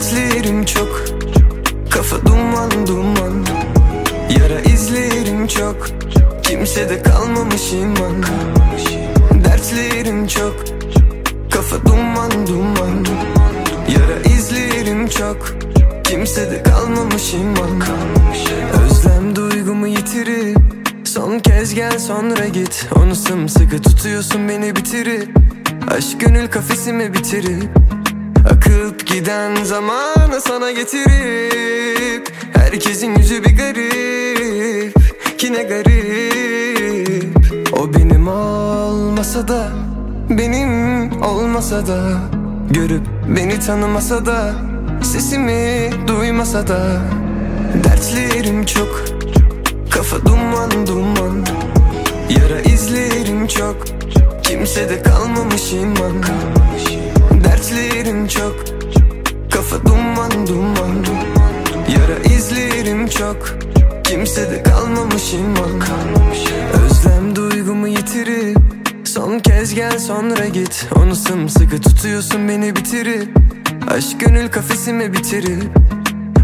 dertlerim çok. Kafa duman duman. Yara izlerim çok. Kimsede kalmamış iman. Dertlerim çok. Kafa duman duman. Yara izlerim çok. Kimsede kalmamış iman. Özlem duygumu yitirip Son kez gel sonra git. Onu sımsıkı tutuyorsun beni bitirip Aşk gönül kafesimi bitirip. Akıp giden zamanı sana getirip Herkesin yüzü bir garip Ki ne garip. O benim olmasa da Benim olmasa da Görüp beni tanımasa da Sesimi duymasa da Dertlerim çok Kafa duman duman Yara izlerim çok Kimsede kalmamış iman Dertlerim çok. Kafa duman duman. Yara izlerim çok. Kimsede kalmamış iman. Özlem duygumu yitirip Son kez gel sonra git. Onu sımsıkı tutuyorsun beni bitirip. Aşk gönül kafesime bitirip.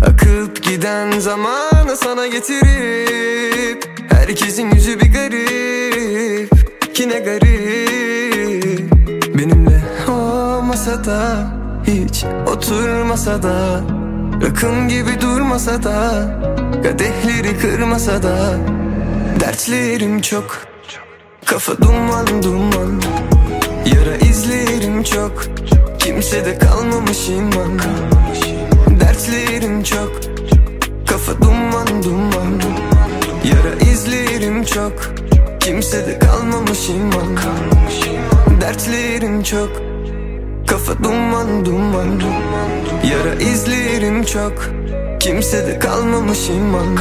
Akıp giden zamanı sana getirip. Herkesin yüzü bir garip olmasa da Hiç oturmasa da Rakım gibi durmasa da Kadehleri kırmasa da Dertlerim çok. Kafa duman duman Yara izlerim çok. Kimsede kalmamış iman Dertlerim çok. Kafa duman duman Yara izlerim çok. Kimsede kalmamış iman Dertlerim çok Kafa duman duman Yara izlerim çok. Kimsede kalmamış iman